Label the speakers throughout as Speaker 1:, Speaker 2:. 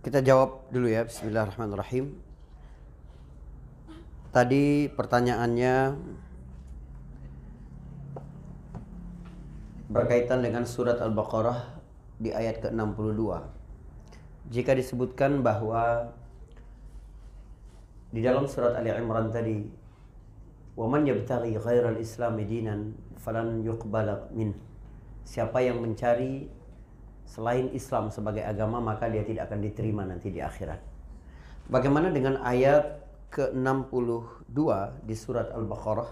Speaker 1: Kita jawab dulu ya, Bismillahirrahmanirrahim. Tadi pertanyaannya berkaitan dengan surat Al-Baqarah di ayat ke-62. Jika disebutkan bahwa di dalam surat Ali Imran tadi, "Wa man yabtaghi ghairal Islam dinan falan yuqbala min." Siapa yang mencari selain Islam sebagai agama maka dia tidak akan diterima nanti di akhirat. Bagaimana dengan ayat ke-62 di surat Al-Baqarah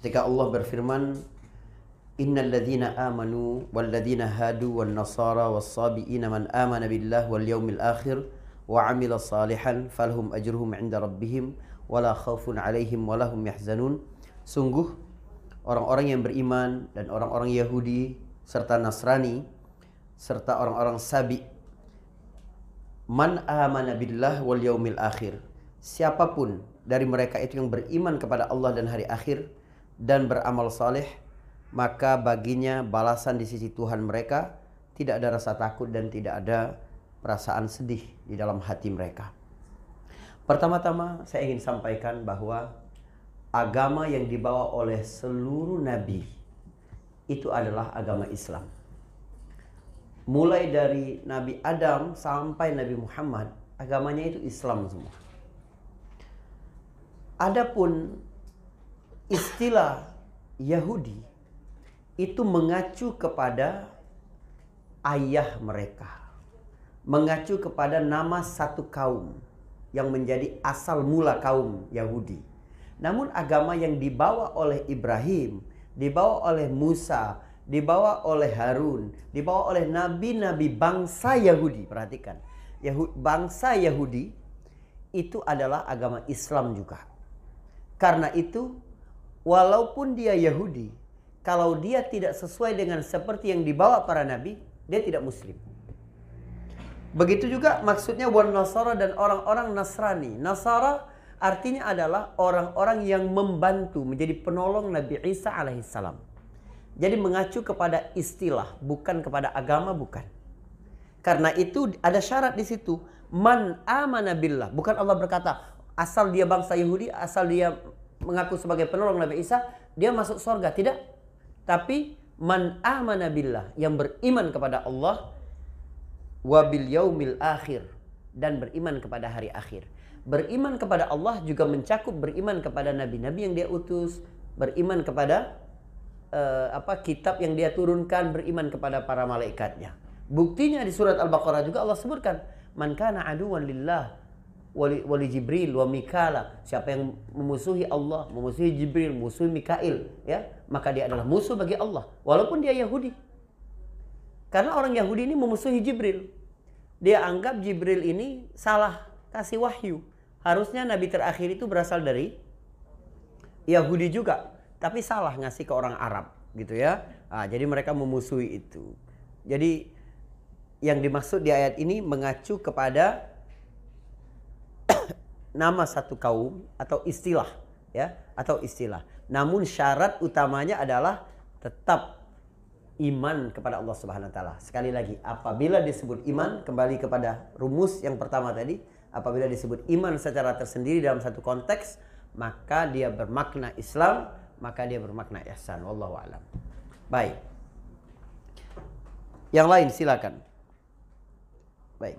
Speaker 1: ketika Allah berfirman Innal ladzina amanu wal ladzina hadu wan nasara was sabiina man amana billah wal yawmil akhir wa amila salihan falhum ajruhum 'inda rabbihim wala khaufun 'alaihim wala hum yahzanun sungguh orang-orang yang beriman dan orang-orang Yahudi serta Nasrani serta orang-orang Sabi man amana billah wal yaumil akhir siapa pun dari mereka itu yang beriman kepada Allah dan hari akhir dan beramal saleh maka baginya balasan di sisi Tuhan mereka tidak ada rasa takut dan tidak ada perasaan sedih di dalam hati mereka. Pertama-tama saya ingin sampaikan bahwa agama yang dibawa oleh seluruh nabi itu adalah agama Islam. Mulai dari Nabi Adam sampai Nabi Muhammad, agamanya itu Islam semua. Adapun istilah Yahudi itu mengacu kepada ayah mereka. Mengacu kepada nama satu kaum yang menjadi asal mula kaum Yahudi. Namun agama yang dibawa oleh Ibrahim, dibawa oleh Musa, dibawa oleh Harun, dibawa oleh nabi-nabi bangsa Yahudi. Perhatikan, bangsa Yahudi itu adalah agama Islam juga. Karena itu, walaupun dia Yahudi, kalau dia tidak sesuai dengan seperti yang dibawa para nabi, dia tidak muslim. Begitu juga maksudnya wan nasara dan orang-orang Nasrani. Nasara artinya adalah orang-orang yang membantu menjadi penolong Nabi Isa alaihissalam. Jadi mengacu kepada istilah, bukan kepada agama, bukan. Karena itu ada syarat di situ. Man amana billah. Bukan Allah berkata, asal dia bangsa Yahudi, asal dia mengaku sebagai penolong Nabi Isa, dia masuk surga. Tidak. Tapi man amana billah yang beriman kepada Allah wabil yaumil akhir dan beriman kepada hari akhir. Beriman kepada Allah juga mencakup beriman kepada nabi-nabi yang dia utus, beriman kepada uh, apa kitab yang dia turunkan, beriman kepada para malaikatnya. Buktinya di surat Al-Baqarah juga Allah sebutkan, "Man kana aduwan lillah wali, wali Jibril wa Mikala. Siapa yang memusuhi Allah, memusuhi Jibril, memusuhi Mikail, ya, maka dia adalah musuh bagi Allah walaupun dia Yahudi. Karena orang Yahudi ini memusuhi Jibril. Dia anggap Jibril ini salah kasih wahyu. Harusnya nabi terakhir itu berasal dari Yahudi juga, tapi salah ngasih ke orang Arab, gitu ya. Nah, jadi mereka memusuhi itu. Jadi yang dimaksud di ayat ini mengacu kepada nama satu kaum atau istilah ya atau istilah. Namun syarat utamanya adalah tetap iman kepada Allah Subhanahu wa taala. Sekali lagi, apabila disebut iman kembali kepada rumus yang pertama tadi, apabila disebut iman secara tersendiri dalam satu konteks, maka dia bermakna Islam, maka dia bermakna ihsan. Wallahu alam. Baik. Yang lain silakan. Baik.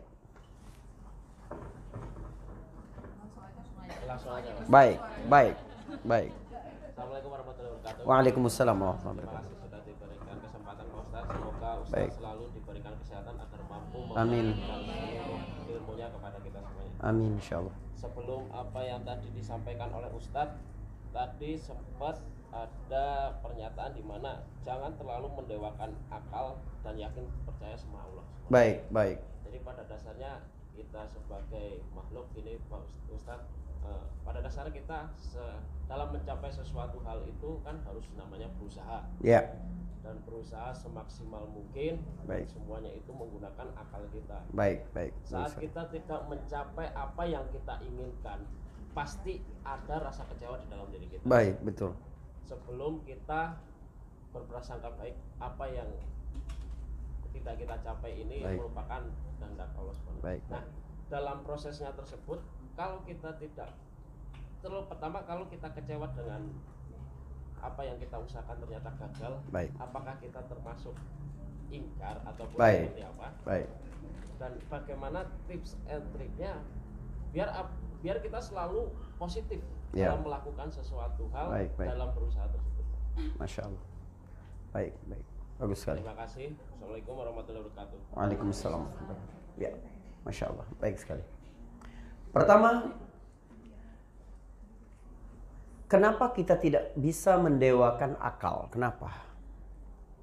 Speaker 1: Baik, baik, baik.
Speaker 2: Assalamualaikum warahmatullahi wabarakatuh.
Speaker 1: Waalaikumsalam warahmatullahi
Speaker 2: Terima
Speaker 1: wabarakatuh.
Speaker 2: kasih sudah diberikan kesempatan Pak Ustaz. Semoga Ustaz
Speaker 1: Baik.
Speaker 2: selalu diberikan kesehatan agar mampu
Speaker 1: Amin.
Speaker 2: ilmunya kepada kita semuanya.
Speaker 1: Amin insyaallah.
Speaker 2: Sebelum apa yang tadi disampaikan oleh Ustadz, tadi sempat ada pernyataan di mana jangan terlalu mendewakan akal dan yakin percaya sama Allah.
Speaker 1: Baik, baik.
Speaker 2: Jadi pada dasarnya kita sebagai makhluk ini Pak Ustadz eh, pada dasarnya kita se- dalam mencapai sesuatu hal itu kan harus namanya berusaha
Speaker 1: Ya,
Speaker 2: dan berusaha semaksimal mungkin
Speaker 1: Baik.
Speaker 2: semuanya itu menggunakan akal kita.
Speaker 1: baik, baik.
Speaker 2: Saat kita tidak mencapai apa yang kita inginkan, pasti ada rasa kecewa di dalam diri kita.
Speaker 1: Baik, betul.
Speaker 2: Sebelum kita berprasangka baik, apa yang tidak kita capai ini
Speaker 1: Baik.
Speaker 2: merupakan kehendak Allah SWT.
Speaker 1: Baik.
Speaker 2: Nah, dalam prosesnya tersebut, kalau kita tidak terlalu pertama kalau kita kecewa dengan apa yang kita usahakan ternyata gagal,
Speaker 1: Baik.
Speaker 2: apakah kita termasuk ingkar ataupun
Speaker 1: Baik.
Speaker 2: seperti apa?
Speaker 1: Baik.
Speaker 2: Dan bagaimana tips and triknya biar biar kita selalu positif
Speaker 1: Ya.
Speaker 2: dalam melakukan sesuatu hal
Speaker 1: Baik, baik.
Speaker 2: dalam berusaha tersebut.
Speaker 1: Masya Allah. Baik, baik. Bagus sekali.
Speaker 2: Terima kasih. Assalamualaikum warahmatullahi wabarakatuh.
Speaker 1: Waalaikumsalam. Ya, masya Allah, baik sekali. Pertama, kenapa kita tidak bisa mendewakan akal? Kenapa?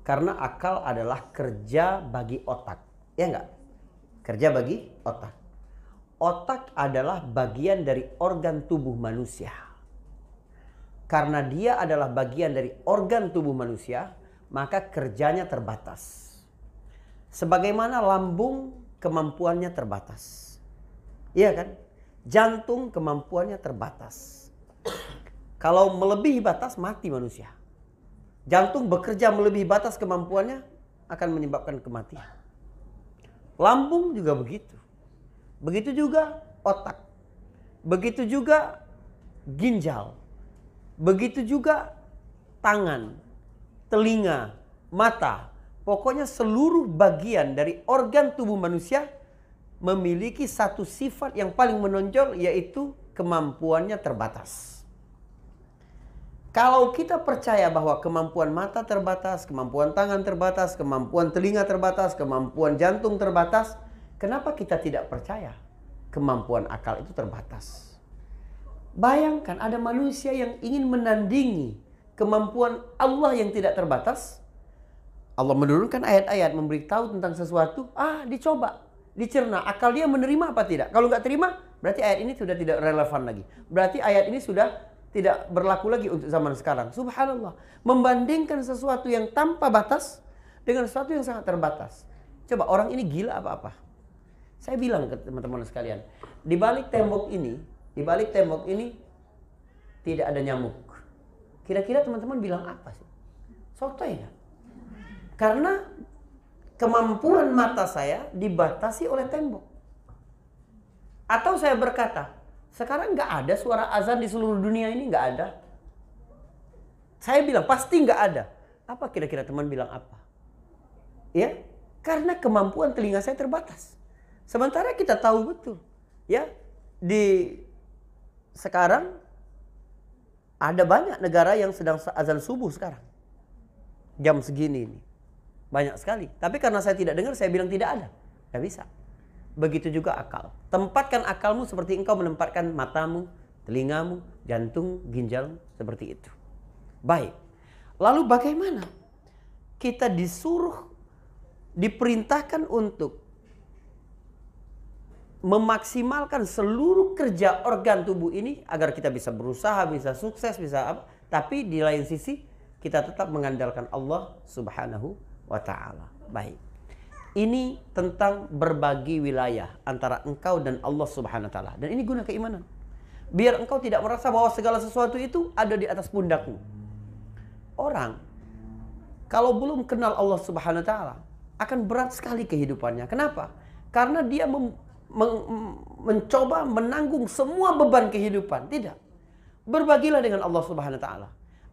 Speaker 1: Karena akal adalah kerja bagi otak, ya enggak? Kerja bagi otak. Otak adalah bagian dari organ tubuh manusia. Karena dia adalah bagian dari organ tubuh manusia, maka kerjanya terbatas. Sebagaimana lambung kemampuannya terbatas. Iya kan? Jantung kemampuannya terbatas. Kalau melebihi batas mati manusia. Jantung bekerja melebihi batas kemampuannya akan menyebabkan kematian. Lambung juga begitu. Begitu juga otak. Begitu juga ginjal. Begitu juga tangan, telinga, mata. Pokoknya seluruh bagian dari organ tubuh manusia memiliki satu sifat yang paling menonjol yaitu kemampuannya terbatas. Kalau kita percaya bahwa kemampuan mata terbatas, kemampuan tangan terbatas, kemampuan telinga terbatas, kemampuan jantung terbatas, kenapa kita tidak percaya kemampuan akal itu terbatas? Bayangkan ada manusia yang ingin menandingi kemampuan Allah yang tidak terbatas. Allah menurunkan ayat-ayat memberitahu tentang sesuatu, ah dicoba, dicerna, akal dia menerima apa tidak? Kalau nggak terima, berarti ayat ini sudah tidak relevan lagi. Berarti ayat ini sudah tidak berlaku lagi untuk zaman sekarang. Subhanallah, membandingkan sesuatu yang tanpa batas dengan sesuatu yang sangat terbatas. Coba orang ini gila apa-apa? Saya bilang ke teman-teman sekalian, di balik tembok ini, di balik tembok ini tidak ada nyamuk. Kira-kira teman-teman bilang apa sih? Sotoy ya? Karena kemampuan mata saya dibatasi oleh tembok. Atau saya berkata, sekarang nggak ada suara azan di seluruh dunia ini nggak ada. Saya bilang pasti nggak ada. Apa kira-kira teman bilang apa? Ya, karena kemampuan telinga saya terbatas. Sementara kita tahu betul, ya di sekarang ada banyak negara yang sedang azan subuh sekarang. Jam segini ini. Banyak sekali. Tapi karena saya tidak dengar, saya bilang tidak ada. Tidak bisa. Begitu juga akal. Tempatkan akalmu seperti engkau menempatkan matamu, telingamu, jantung, ginjal seperti itu. Baik. Lalu bagaimana? Kita disuruh, diperintahkan untuk memaksimalkan seluruh kerja organ tubuh ini agar kita bisa berusaha, bisa sukses, bisa apa. Tapi di lain sisi kita tetap mengandalkan Allah Subhanahu wa taala. Baik. Ini tentang berbagi wilayah antara engkau dan Allah Subhanahu wa taala. Dan ini guna keimanan. Biar engkau tidak merasa bahwa segala sesuatu itu ada di atas pundakmu. Orang kalau belum kenal Allah Subhanahu wa taala akan berat sekali kehidupannya. Kenapa? Karena dia mem, mencoba menanggung semua beban kehidupan. Tidak. Berbagilah dengan Allah Subhanahu wa taala.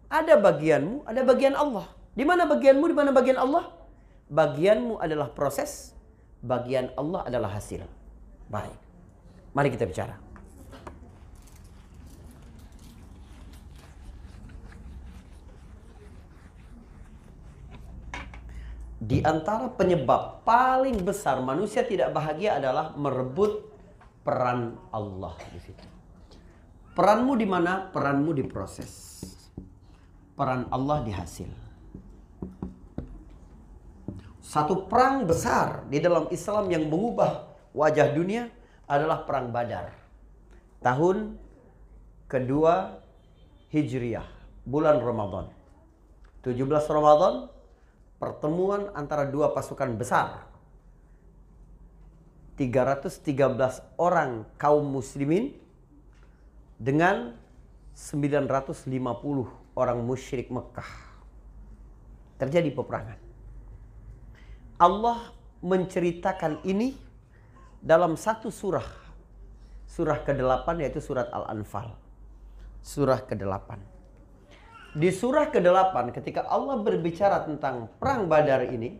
Speaker 1: Ada bagianmu, ada bagian Allah. Di mana bagianmu, di mana bagian Allah? Bagianmu adalah proses, bagian Allah adalah hasil. Baik. Mari kita bicara. Di antara penyebab paling besar manusia tidak bahagia adalah merebut peran Allah di situ. Peranmu di mana? Peranmu di proses. Peran Allah di hasil. Satu perang besar di dalam Islam yang mengubah wajah dunia adalah perang Badar. Tahun kedua Hijriah, bulan Ramadan. 17 Ramadan pertemuan antara dua pasukan besar. 313 orang kaum muslimin dengan 950 orang musyrik Mekah. Terjadi peperangan. Allah menceritakan ini dalam satu surah. Surah ke-8 yaitu surat Al-Anfal. Surah ke-8. Di surah ke-8 ketika Allah berbicara tentang perang Badar ini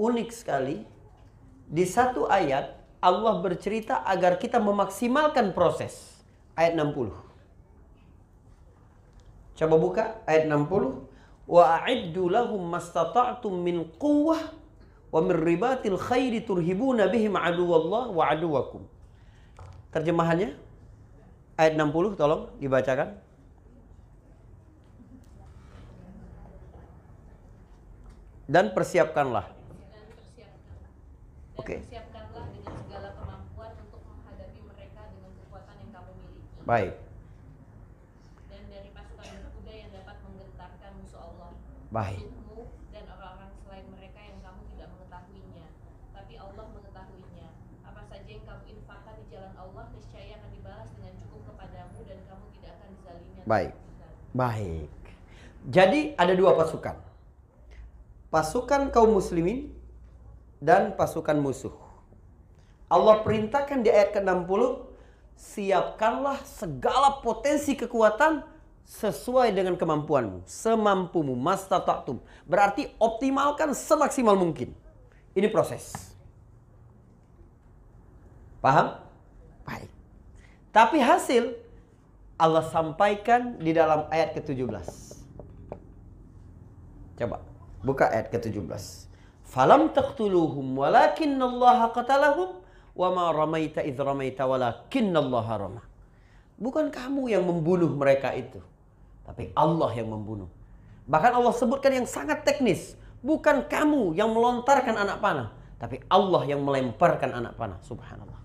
Speaker 1: unik sekali di satu ayat Allah bercerita agar kita memaksimalkan proses. Ayat 60. Coba buka ayat 60. Wa a'iddu lahum mastata'tum min quwwah wa min ribatil khairi turhibuna bihim aduwallah wa aduwakum. Terjemahannya ayat 60 tolong dibacakan. Dan persiapkanlah.
Speaker 3: dan persiapkan dan
Speaker 1: Oke.
Speaker 3: persiapkanlah dengan segala kemampuan untuk menghadapi mereka dengan kekuatan yang kamu miliki
Speaker 1: Baik.
Speaker 3: dan dari pasukan berkuda yang dapat menggentarkan musuh Allah
Speaker 1: Baik.
Speaker 3: dan orang-orang selain mereka yang kamu tidak mengetahuinya tapi Allah mengetahuinya apa saja yang kamu infakkan di jalan Allah niscaya akan dibalas dengan cukup kepadamu dan kamu tidak akan dizalimi
Speaker 1: Baik. Baik. Jadi ada dua pasukan. Pasukan kaum muslimin dan pasukan musuh. Allah perintahkan di ayat ke-60, siapkanlah segala potensi kekuatan sesuai dengan kemampuanmu, semampumu, mastata'tum. Berarti optimalkan semaksimal mungkin. Ini proses. Paham? Baik. Tapi hasil Allah sampaikan di dalam ayat ke-17. Coba buka ayat ke-17. Falam taqtuluhum walakinnallaha qatalahum wa ma ramaita idh ramaita walakinnallaha rama. Bukan kamu yang membunuh mereka itu, tapi Allah yang membunuh. Bahkan Allah sebutkan yang sangat teknis, bukan kamu yang melontarkan anak panah, tapi Allah yang melemparkan anak panah. Subhanallah.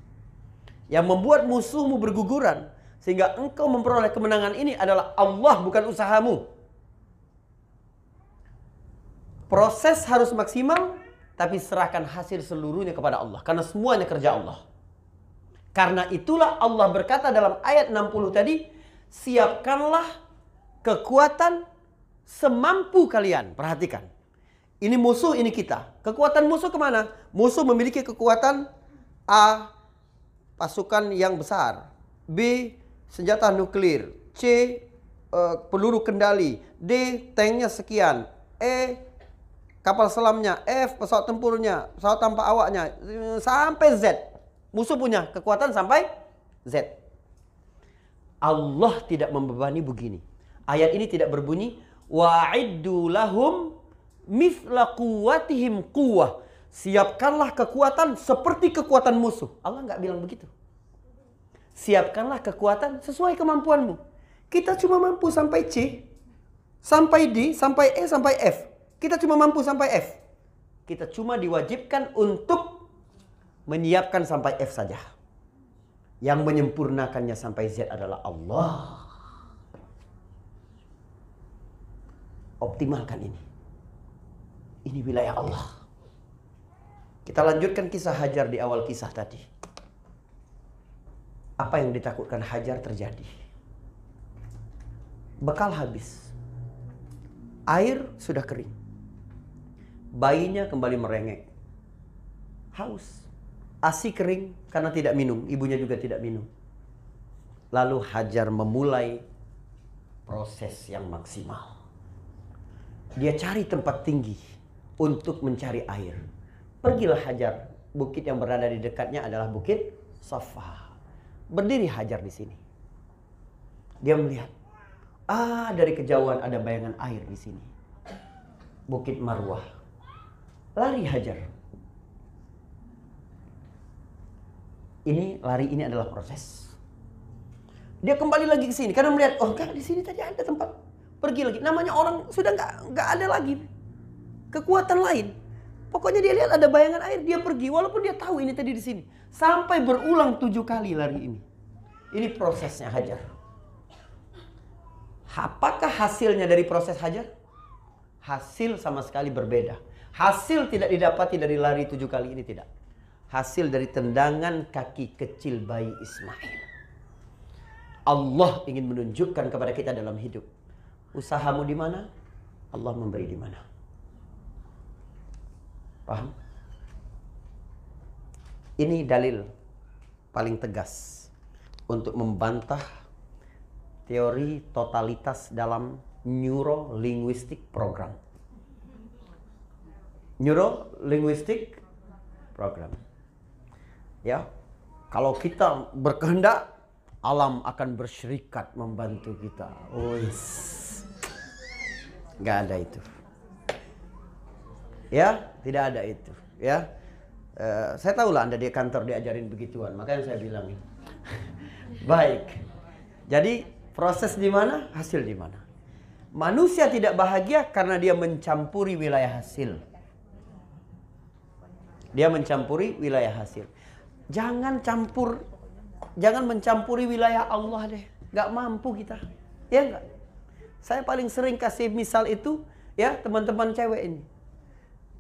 Speaker 1: Yang membuat musuhmu berguguran sehingga engkau memperoleh kemenangan ini adalah Allah bukan usahamu. Proses harus maksimal tapi serahkan hasil seluruhnya kepada Allah karena semuanya kerja Allah. Karena itulah Allah berkata dalam ayat 60 tadi, siapkanlah kekuatan semampu kalian. Perhatikan. Ini musuh, ini kita. Kekuatan musuh ke mana? Musuh memiliki kekuatan A, pasukan yang besar. B, senjata nuklir. C, eh, peluru kendali. D, tanknya sekian. E, kapal selamnya. F, pesawat tempurnya. Pesawat tanpa awaknya. Eh, Sampai Z. Musuh punya kekuatan sampai Z. Allah tidak membebani begini. Ayat ini tidak berbunyi wa'iddu lahum mithla quwwatihim quwwah. Siapkanlah kekuatan seperti kekuatan musuh. Allah nggak bilang begitu. Siapkanlah kekuatan sesuai kemampuanmu. Kita cuma mampu sampai C, sampai D, sampai E, sampai F. Kita cuma mampu sampai F. Kita cuma diwajibkan untuk menyiapkan sampai F saja. Yang menyempurnakannya sampai Z adalah Allah. Optimalkan ini. Ini wilayah Allah. Kita lanjutkan kisah Hajar di awal kisah tadi. Apa yang ditakutkan Hajar terjadi. Bekal habis. Air sudah kering. Bayinya kembali merengek. Haus. ASI kering karena tidak minum, ibunya juga tidak minum. Lalu Hajar memulai proses yang maksimal. Dia cari tempat tinggi untuk mencari air. Pergilah Hajar, bukit yang berada di dekatnya adalah bukit Safa. Berdiri Hajar di sini. Dia melihat, ah dari kejauhan ada bayangan air di sini. Bukit Marwah. Lari Hajar. ini lari ini adalah proses. Dia kembali lagi ke sini karena melihat oh enggak di sini tadi ada tempat pergi lagi. Namanya orang sudah enggak enggak ada lagi kekuatan lain. Pokoknya dia lihat ada bayangan air dia pergi walaupun dia tahu ini tadi di sini sampai berulang tujuh kali lari ini. Ini prosesnya hajar. Apakah hasilnya dari proses hajar? Hasil sama sekali berbeda. Hasil tidak didapati dari lari tujuh kali ini tidak hasil dari tendangan kaki kecil bayi Ismail. Allah ingin menunjukkan kepada kita dalam hidup. Usahamu di mana? Allah memberi di mana. Paham? Ini dalil paling tegas untuk membantah teori totalitas dalam neuro linguistic program. Neuro linguistic program. Ya, kalau kita berkehendak, alam akan berserikat membantu kita. Wis, nggak ada itu. Ya, tidak ada itu. Ya, Eh, saya tahu lah anda di kantor diajarin begituan, makanya saya bilang. Baik. Jadi proses di mana, hasil di mana. Manusia tidak bahagia karena dia mencampuri wilayah hasil. Dia mencampuri wilayah hasil. Jangan campur, jangan mencampuri wilayah Allah deh. Gak mampu kita, ya enggak. Saya paling sering kasih misal itu, ya teman-teman cewek ini,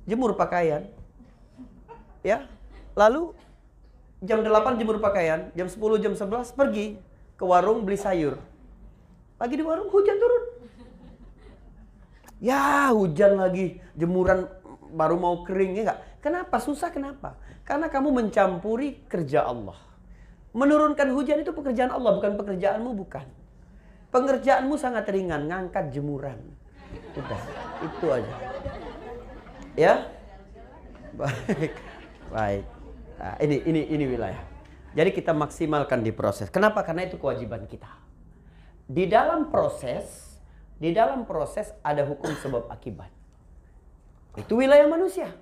Speaker 1: jemur pakaian, ya. Lalu jam 8 jemur pakaian, jam 10 jam 11 pergi ke warung beli sayur. Lagi di warung hujan turun. Ya, hujan lagi, jemuran baru mau kering ya enggak? Kenapa? Susah kenapa? Karena kamu mencampuri kerja Allah. Menurunkan hujan itu pekerjaan Allah, bukan pekerjaanmu, bukan. Pengerjaanmu sangat ringan, ngangkat jemuran. Udah, itu aja. Ya? Baik. Baik. Nah, ini ini ini wilayah. Jadi kita maksimalkan di proses. Kenapa? Karena itu kewajiban kita. Di dalam proses, di dalam proses ada hukum sebab akibat. Itu wilayah manusia.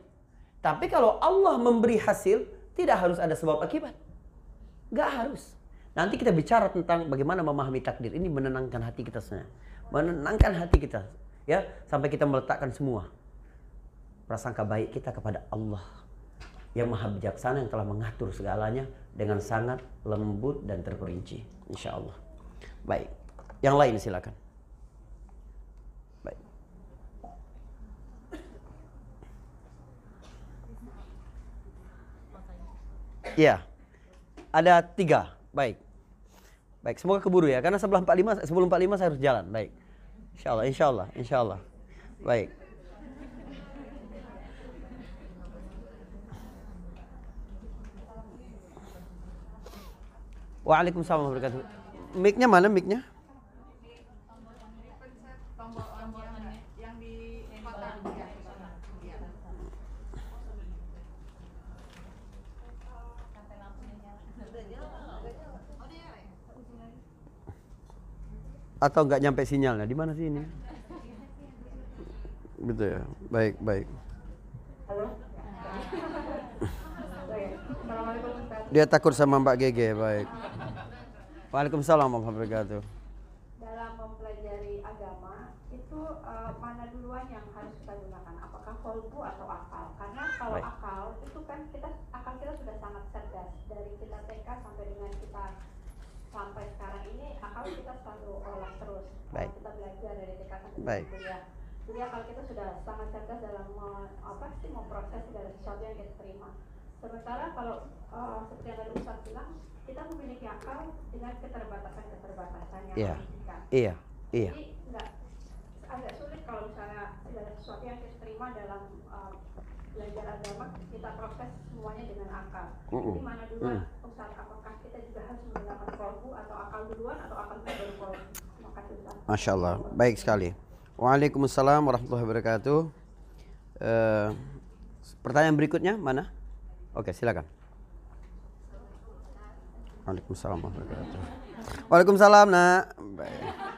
Speaker 1: Tapi kalau Allah memberi hasil, tidak harus ada sebab akibat. Gak harus. Nanti kita bicara tentang bagaimana memahami takdir. Ini menenangkan hati kita semua. Menenangkan hati kita. ya Sampai kita meletakkan semua. Prasangka baik kita kepada Allah yang maha bijaksana yang telah mengatur segalanya dengan sangat lembut dan terperinci. Insya Allah. Baik. Yang lain silakan. Iya. Ada tiga. Baik. Baik, semoga keburu ya. Karena sebelah 45, sebelum 45 saya harus jalan. Baik. Insya Allah, insya Allah, insya Allah. Baik. Waalaikumsalam warahmatullahi wabarakatuh. Mic-nya mana mic-nya? Atau nggak nyampe sinyalnya? Di mana sih ini? Gitu ya. Baik, baik. Dia takut sama Mbak Gege, baik. Waalaikumsalam warahmatullahi wabarakatuh.
Speaker 4: dalam mempelajari agama itu eh, mana duluan yang harus kita gunakan apakah kolbu atau akal karena kalau
Speaker 1: Baik.
Speaker 4: akal itu kan kita akal kita sudah sangat cerdas dari kita TK sampai dengan kita sampai sekarang ini akal kita selalu olah terus Kalau
Speaker 1: Baik.
Speaker 4: kita belajar
Speaker 1: Baik.
Speaker 4: kuliah jadi akal kita sudah sangat cerdas dalam me- apa sih memproses segala sesuatu yang kita terima sementara kalau eh, seperti yang tadi Ustaz bilang kita memiliki akal dengan keterbatasan-keterbatasan yang
Speaker 1: Iya.
Speaker 4: kita
Speaker 1: Iya, iya.
Speaker 4: jadi nggak agak sulit kalau misalnya segala sesuatu yang kita terima dalam uh, belajar agama kita proses semuanya dengan akal.
Speaker 1: Mm-mm.
Speaker 4: Jadi mana duluan Ustaz apakah kita juga harus menggunakan kolbu atau akal duluan atau akal baru kolbu? Terima kasih Ustaz.
Speaker 1: Masya Allah, baik sekali. Waalaikumsalam warahmatullahi wabarakatuh. Eh, pertanyaan berikutnya mana? Oke, silakan. Waalaikumsalam warahmatullahi wabarakatuh. Waalaikumsalam, nak. Baik.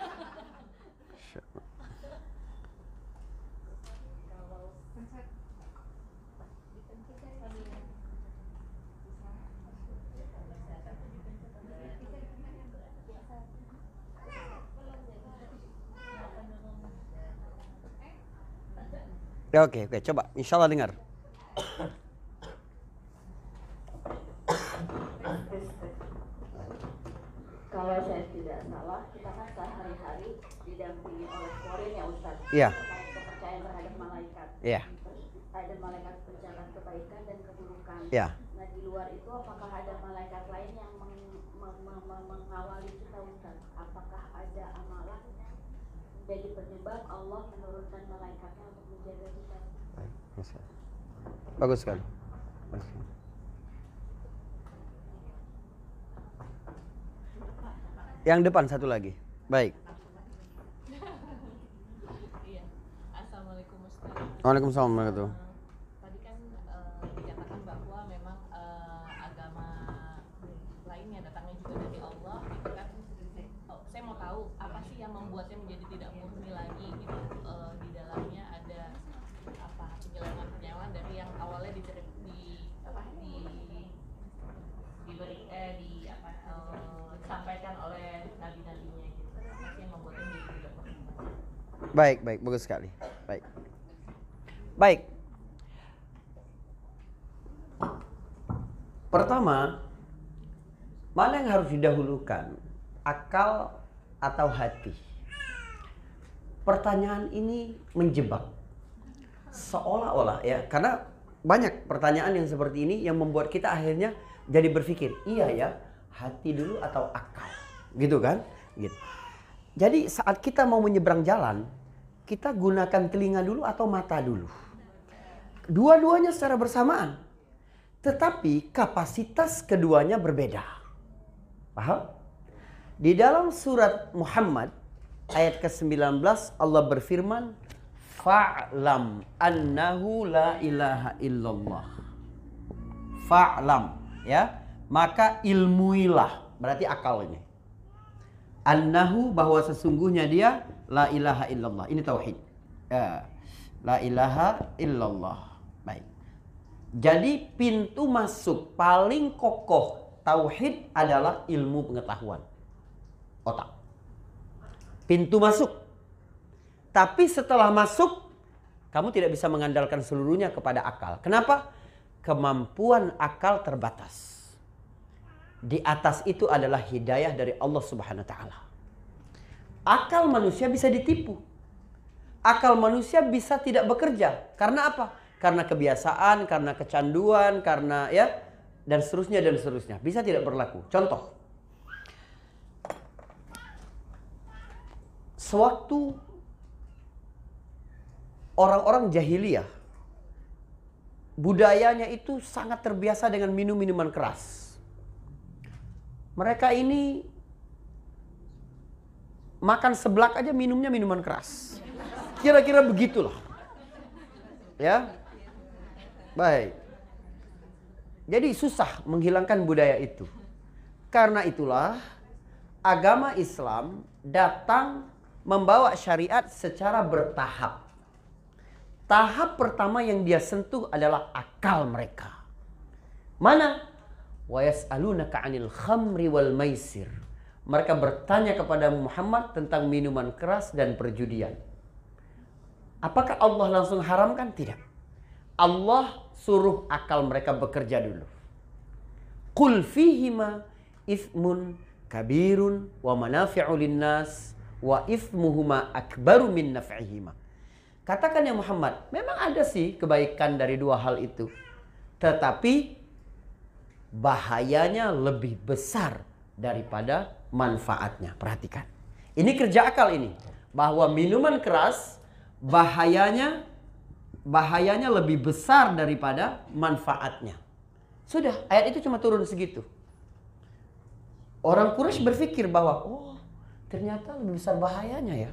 Speaker 1: Oke, oke, coba. Insya Allah dengar.
Speaker 5: Kalau saya tidak salah, kita kan sehari-hari didampingi oleh korin ya Ustaz.
Speaker 1: Iya.
Speaker 5: Kepercayaan terhadap malaikat.
Speaker 1: Iya.
Speaker 5: Ada malaikat pencatat kebaikan dan keburukan.
Speaker 1: Iya.
Speaker 5: Nah di luar itu apakah ada malaikat lain yang meng- meng- meng- mengawali kita Ustaz? Apakah ada amalan menjadi penyebab Allah menurunkan malaikatnya untuk menjaga kita.
Speaker 1: Baik, masya. Bagus sekali. Yang depan satu lagi. Baik.
Speaker 3: Iya. Assalamualaikum
Speaker 1: warahmatullahi wabarakatuh. Baik, baik, bagus sekali. Baik. Baik. Pertama, mana yang harus didahulukan? Akal atau hati? Pertanyaan ini menjebak. Seolah-olah ya, karena banyak pertanyaan yang seperti ini yang membuat kita akhirnya jadi berpikir, iya ya, hati dulu atau akal. Gitu kan? Gitu. Jadi saat kita mau menyeberang jalan, kita gunakan telinga dulu atau mata dulu. Dua-duanya secara bersamaan. Tetapi kapasitas keduanya berbeda. Paham? Di dalam surat Muhammad ayat ke-19 Allah berfirman, "Fa'lam annahu la ilaha illallah." Fa'lam, ya. Maka ilmuilah, berarti akal ini. Annahu bahwa sesungguhnya dia la ilaha illallah. Ini tauhid. Ya. La ilaha illallah. Baik. Jadi pintu masuk paling kokoh tauhid adalah ilmu pengetahuan. Otak. Pintu masuk. Tapi setelah masuk kamu tidak bisa mengandalkan seluruhnya kepada akal. Kenapa? Kemampuan akal terbatas. Di atas itu adalah hidayah dari Allah Subhanahu wa taala. Akal manusia bisa ditipu. Akal manusia bisa tidak bekerja. Karena apa? Karena kebiasaan, karena kecanduan, karena ya dan seterusnya dan seterusnya. Bisa tidak berlaku. Contoh. Sewaktu orang-orang jahiliyah budayanya itu sangat terbiasa dengan minum minuman keras. Mereka ini makan seblak aja minumnya minuman keras. Kira-kira begitulah. Ya. Baik. Jadi susah menghilangkan budaya itu. Karena itulah agama Islam datang membawa syariat secara bertahap. Tahap pertama yang dia sentuh adalah akal mereka. Mana? Wa yas'alunaka 'anil khamri wal maisir. Mereka bertanya kepada Muhammad tentang minuman keras dan perjudian. Apakah Allah langsung haramkan? Tidak. Allah suruh akal mereka bekerja dulu. Qul fihima ithmun kabirun wa manafi'u linnas wa ithmuhuma akbaru min naf'ihima. Katakan ya Muhammad, memang ada sih kebaikan dari dua hal itu. Tetapi bahayanya lebih besar daripada manfaatnya. Perhatikan. Ini kerja akal ini. Bahwa minuman keras bahayanya bahayanya lebih besar daripada manfaatnya. Sudah, ayat itu cuma turun segitu. Orang Quraisy berpikir bahwa oh, ternyata lebih besar bahayanya ya.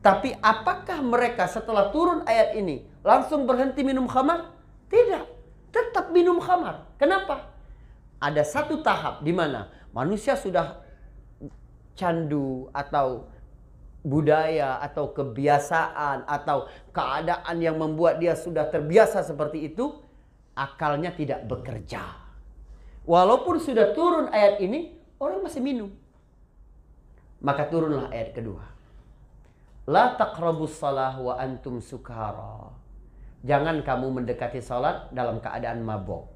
Speaker 1: Tapi apakah mereka setelah turun ayat ini langsung berhenti minum khamar? Tidak. Tetap minum khamar. Kenapa? Ada satu tahap di mana manusia sudah candu atau budaya atau kebiasaan atau keadaan yang membuat dia sudah terbiasa seperti itu, akalnya tidak bekerja. Walaupun sudah turun ayat ini, orang masih minum. Maka turunlah ayat kedua. La taqrabus salah wa antum sukara. Jangan kamu mendekati salat dalam keadaan mabok.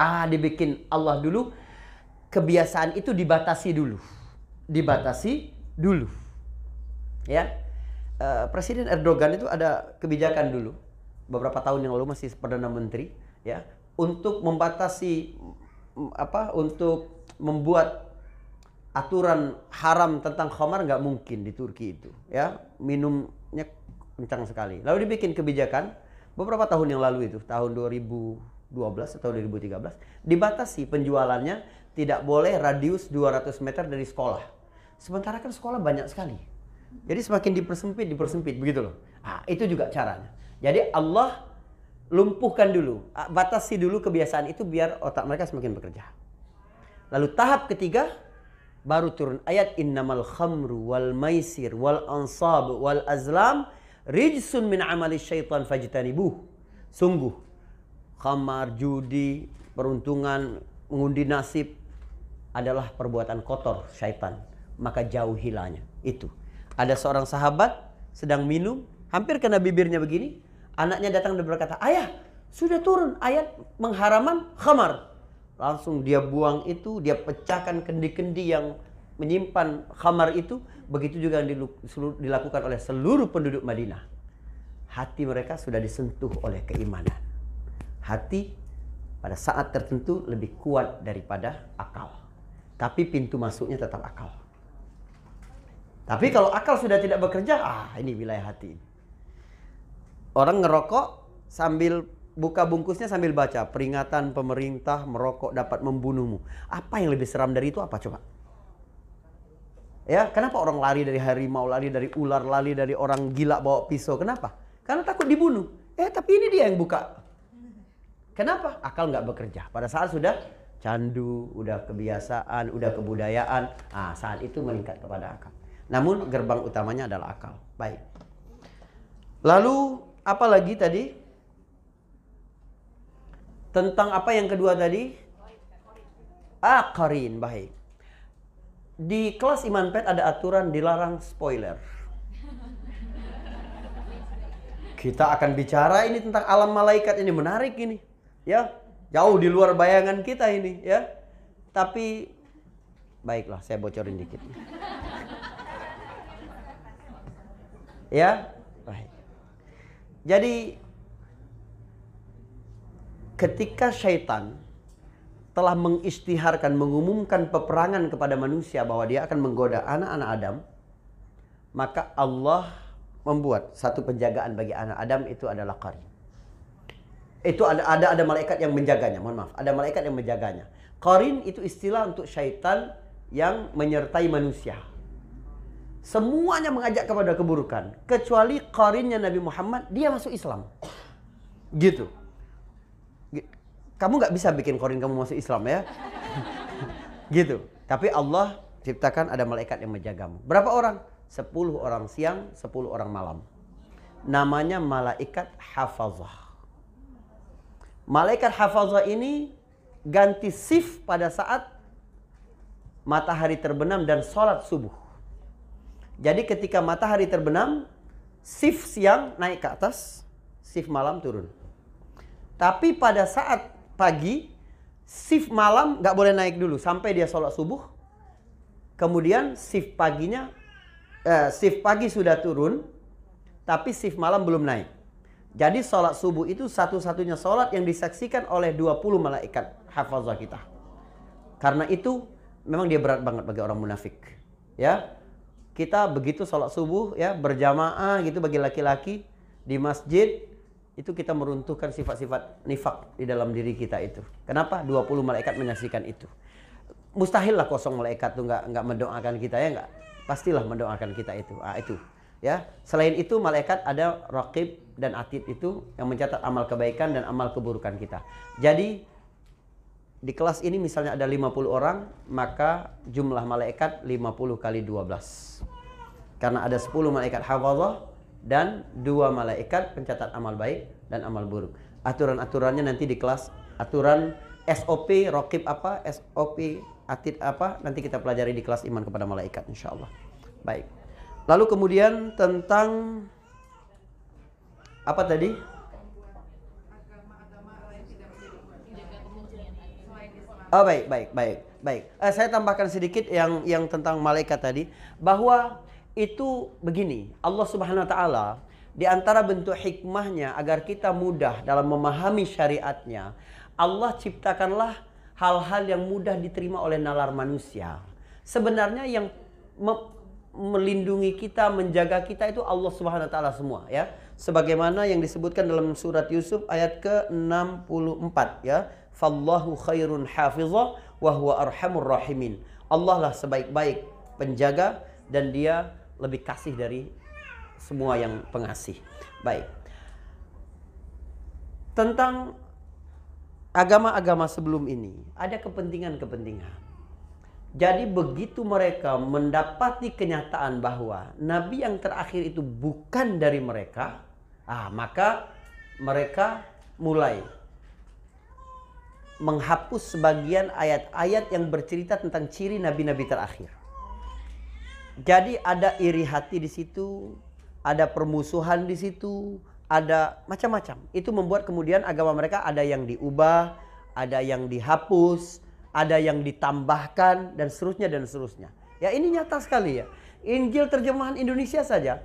Speaker 1: Ah, dibikin Allah dulu kebiasaan itu dibatasi dulu. Dibatasi dulu. Ya. Eh, Presiden Erdogan itu ada kebijakan dulu beberapa tahun yang lalu masih perdana menteri ya untuk membatasi apa untuk membuat aturan haram tentang khamar nggak mungkin di Turki itu ya minumnya kencang sekali lalu dibikin kebijakan beberapa tahun yang lalu itu tahun 2012 atau 2013 dibatasi penjualannya tidak boleh radius 200 meter dari sekolah. Sementara kan sekolah banyak sekali. Jadi semakin dipersempit, dipersempit begitu loh. Ah, itu juga caranya. Jadi Allah lumpuhkan dulu, ah, batasi dulu kebiasaan itu biar otak mereka semakin bekerja. Lalu tahap ketiga baru turun ayat innamal khamru wal maisir wal ansab wal azlam rijsun min amali syaitan fajtanibuh. Sungguh khamar, judi, peruntungan, mengundi nasib adalah perbuatan kotor syaitan. Maka jauhilanya. Itu. Ada seorang sahabat sedang minum, hampir kena bibirnya begini. Anaknya datang dan berkata, ayah sudah turun ayat mengharaman khamar. Langsung dia buang itu, dia pecahkan kendi-kendi yang menyimpan khamar itu. Begitu juga yang dilakukan oleh seluruh penduduk Madinah. Hati mereka sudah disentuh oleh keimanan. Hati pada saat tertentu lebih kuat daripada akal. Tapi pintu masuknya tetap akal. Tapi kalau akal sudah tidak bekerja, ah ini wilayah hati. Orang ngerokok sambil buka bungkusnya sambil baca peringatan pemerintah merokok dapat membunuhmu. Apa yang lebih seram dari itu apa coba? Ya, kenapa orang lari dari harimau, lari dari ular, lari dari orang gila bawa pisau? Kenapa? Karena takut dibunuh. Eh, tapi ini dia yang buka. Kenapa? Akal nggak bekerja. Pada saat sudah candu, udah kebiasaan, udah kebudayaan, ah saat itu meningkat kepada akal. Namun gerbang utamanya adalah akal. Baik. Lalu apa lagi tadi? Tentang apa yang kedua tadi? Akarin, baik. Di kelas Iman Pet ada aturan dilarang spoiler. Kita akan bicara ini tentang alam malaikat ini menarik ini, ya. Jauh di luar bayangan kita ini, ya. Tapi baiklah, saya bocorin dikit. Ya, baik. Jadi ketika syaitan telah mengistiharkan, mengumumkan peperangan kepada manusia bahwa dia akan menggoda anak-anak Adam, maka Allah membuat satu penjagaan bagi anak Adam itu adalah qarin. Itu ada ada ada malaikat yang menjaganya, mohon maaf, ada malaikat yang menjaganya. Qarin itu istilah untuk syaitan yang menyertai manusia. Semuanya mengajak kepada keburukan. Kecuali qarinnya Nabi Muhammad, dia masuk Islam. Gitu. Kamu nggak bisa bikin qarin kamu masuk Islam ya. gitu. Tapi Allah ciptakan ada malaikat yang menjagamu. Berapa orang? 10 orang siang, 10 orang malam. Namanya malaikat hafazah. Malaikat hafazah ini ganti sif pada saat matahari terbenam dan sholat subuh. Jadi ketika matahari terbenam, shift siang naik ke atas, shift malam turun. Tapi pada saat pagi, shift malam nggak boleh naik dulu sampai dia sholat subuh. Kemudian shift paginya, eh, shift pagi sudah turun, tapi shift malam belum naik. Jadi sholat subuh itu satu-satunya sholat yang disaksikan oleh 20 malaikat hafazah kita. Karena itu memang dia berat banget bagi orang munafik. Ya, kita begitu sholat subuh ya berjamaah gitu bagi laki-laki di masjid itu kita meruntuhkan sifat-sifat nifak di dalam diri kita itu. Kenapa? 20 malaikat menyaksikan itu. Mustahil lah kosong malaikat tuh nggak nggak mendoakan kita ya nggak. Pastilah mendoakan kita itu. Ah itu. Ya. Selain itu malaikat ada raqib dan atid itu yang mencatat amal kebaikan dan amal keburukan kita. Jadi di kelas ini misalnya ada 50 orang, maka jumlah malaikat 50 kali 12. Karena ada 10 malaikat hafazah dan dua malaikat pencatat amal baik dan amal buruk. Aturan-aturannya nanti di kelas aturan SOP rokib apa, SOP atid apa, nanti kita pelajari di kelas iman kepada malaikat insya Allah. Baik. Lalu kemudian tentang apa tadi? Oh baik, baik, baik, baik. Eh, saya tambahkan sedikit yang yang tentang malaikat tadi bahwa itu begini, Allah Subhanahu wa taala di antara bentuk hikmahnya agar kita mudah dalam memahami syariatnya, Allah ciptakanlah hal-hal yang mudah diterima oleh nalar manusia. Sebenarnya yang me melindungi kita, menjaga kita itu Allah Subhanahu wa taala semua ya. Sebagaimana yang disebutkan dalam surat Yusuf ayat ke-64 ya fallahu khairun hafizah wa huwa arhamur rahimin. Allah lah sebaik-baik penjaga dan dia lebih kasih dari semua yang pengasih. Baik. Tentang agama-agama sebelum ini ada kepentingan-kepentingan. Jadi begitu mereka mendapati kenyataan bahwa nabi yang terakhir itu bukan dari mereka, ah maka mereka mulai menghapus sebagian ayat-ayat yang bercerita tentang ciri nabi-nabi terakhir. Jadi ada iri hati di situ, ada permusuhan di situ, ada macam-macam. Itu membuat kemudian agama mereka ada yang diubah, ada yang dihapus, ada yang ditambahkan dan seterusnya dan seterusnya. Ya ini nyata sekali ya. Injil terjemahan Indonesia saja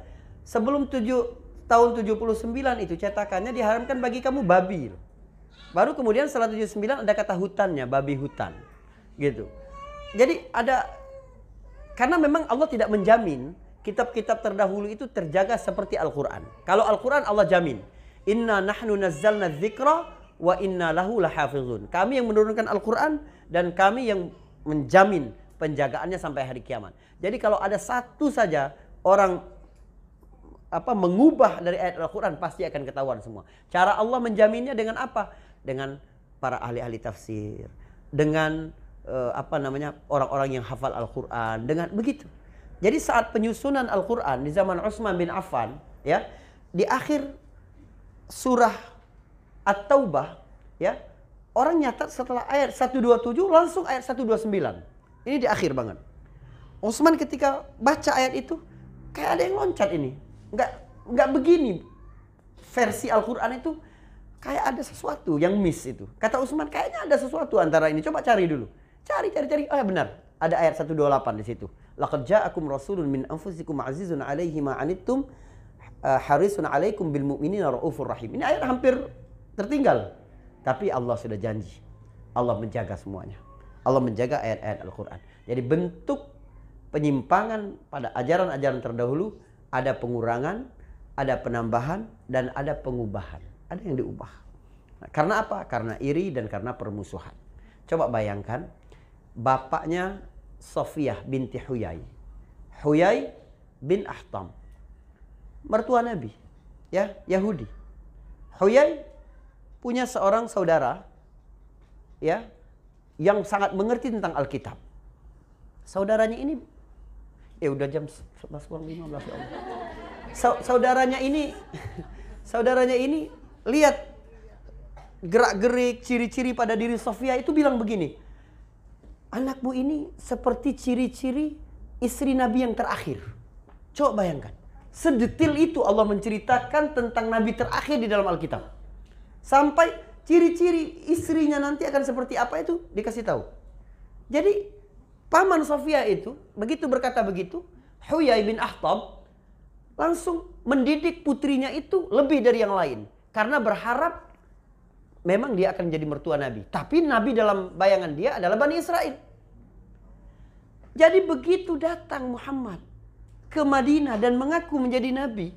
Speaker 1: sebelum 7 tahun 79 itu cetakannya diharamkan bagi kamu babi. Baru kemudian setelah 79 ada kata hutannya, babi hutan. Gitu. Jadi ada karena memang Allah tidak menjamin kitab-kitab terdahulu itu terjaga seperti Al-Qur'an. Kalau Al-Qur'an Allah jamin, "Inna nahnu nazzalna dzikra wa inna lahu lahafizun." Kami yang menurunkan Al-Qur'an dan kami yang menjamin penjagaannya sampai hari kiamat. Jadi kalau ada satu saja orang apa mengubah dari ayat Al-Qur'an pasti akan ketahuan semua. Cara Allah menjaminnya dengan apa? Dengan para ahli-ahli tafsir, dengan uh, apa namanya orang-orang yang hafal Al-Qur'an, dengan begitu. Jadi saat penyusunan Al-Qur'an di zaman Utsman bin Affan, ya, di akhir surah At-Taubah, ya, Orang nyatat setelah ayat 127 langsung ayat 129. Ini di akhir banget. Utsman ketika baca ayat itu kayak ada yang loncat ini. Enggak enggak begini. Versi Al-Qur'an itu kayak ada sesuatu yang miss itu. Kata Utsman kayaknya ada sesuatu antara ini. Coba cari dulu. Cari cari cari. Oh ya benar. Ada ayat 128 di situ. Laqad ja'akum rasulun min anfusikum azizun 'alaihi ma 'anittum eh, harisun 'alaikum bil mu'minina raufur rahim. Ini ayat hampir tertinggal. Tapi Allah sudah janji. Allah menjaga semuanya. Allah menjaga ayat-ayat Al-Quran. Jadi bentuk penyimpangan pada ajaran-ajaran terdahulu ada pengurangan, ada penambahan, dan ada pengubahan. Ada yang diubah. Nah, karena apa? Karena iri dan karena permusuhan. Coba bayangkan, bapaknya Sofiyah binti Huyai. Huyai bin Ahtam. Mertua Nabi. Ya, Yahudi. Huyai punya seorang saudara ya yang sangat mengerti tentang Alkitab. Saudaranya ini ya udah jam 11 kurang 15 ya Allah. Saudaranya ini saudaranya ini lihat gerak-gerik ciri-ciri pada diri Sofia itu bilang begini. Anakmu ini seperti ciri-ciri istri Nabi yang terakhir. Coba bayangkan. Sedetil itu Allah menceritakan tentang Nabi terakhir di dalam Alkitab. Sampai ciri-ciri istrinya nanti akan seperti apa itu dikasih tahu. Jadi paman Sofia itu begitu berkata begitu, Huyai bin Ahtab langsung mendidik putrinya itu lebih dari yang lain karena berharap memang dia akan jadi mertua Nabi. Tapi Nabi dalam bayangan dia adalah Bani Israel. Jadi begitu datang Muhammad ke Madinah dan mengaku menjadi Nabi,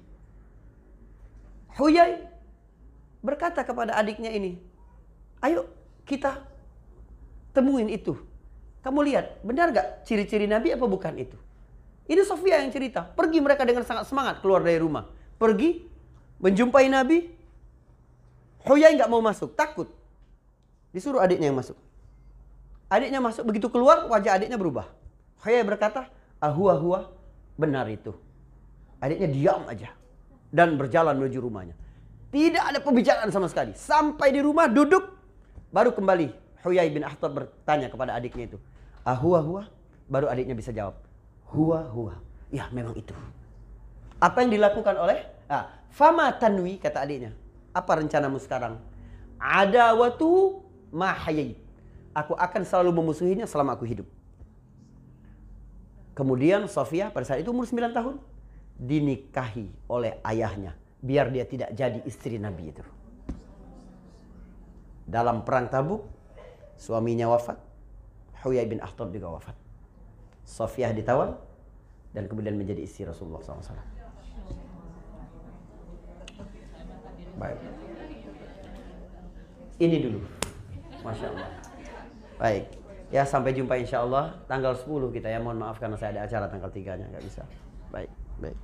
Speaker 1: Huyai berkata kepada adiknya ini, ayo kita temuin itu. Kamu lihat, benar gak ciri-ciri Nabi apa bukan itu? Ini Sofia yang cerita. Pergi mereka dengan sangat semangat keluar dari rumah. Pergi, menjumpai Nabi. Huyai nggak mau masuk, takut. Disuruh adiknya yang masuk. Adiknya masuk, begitu keluar wajah adiknya berubah. Huyai berkata, ahua ahua, benar itu. Adiknya diam aja. Dan berjalan menuju rumahnya. Tidak ada pembicaraan sama sekali. Sampai di rumah duduk baru kembali Huyai bin Akhtab bertanya kepada adiknya itu. Ahua hua? Baru adiknya bisa jawab. Hua hua. Ya memang itu. Apa yang dilakukan oleh? Ah, Fama tanwi kata adiknya. Apa rencanamu sekarang? Ada waktu mahayai. Aku akan selalu memusuhinya selama aku hidup. Kemudian Sofia pada saat itu umur 9 tahun dinikahi oleh ayahnya biar dia tidak jadi istri Nabi itu. Dalam perang Tabuk, suaminya wafat, Huyai bin Akhtab juga wafat. Sofiyah ditawan dan kemudian menjadi istri Rasulullah SAW. Baik. Ini dulu. Masya Allah. Baik. Ya sampai jumpa insya Allah tanggal 10 kita ya. Mohon maaf karena saya ada acara tanggal 3 nya nggak bisa. Baik, baik.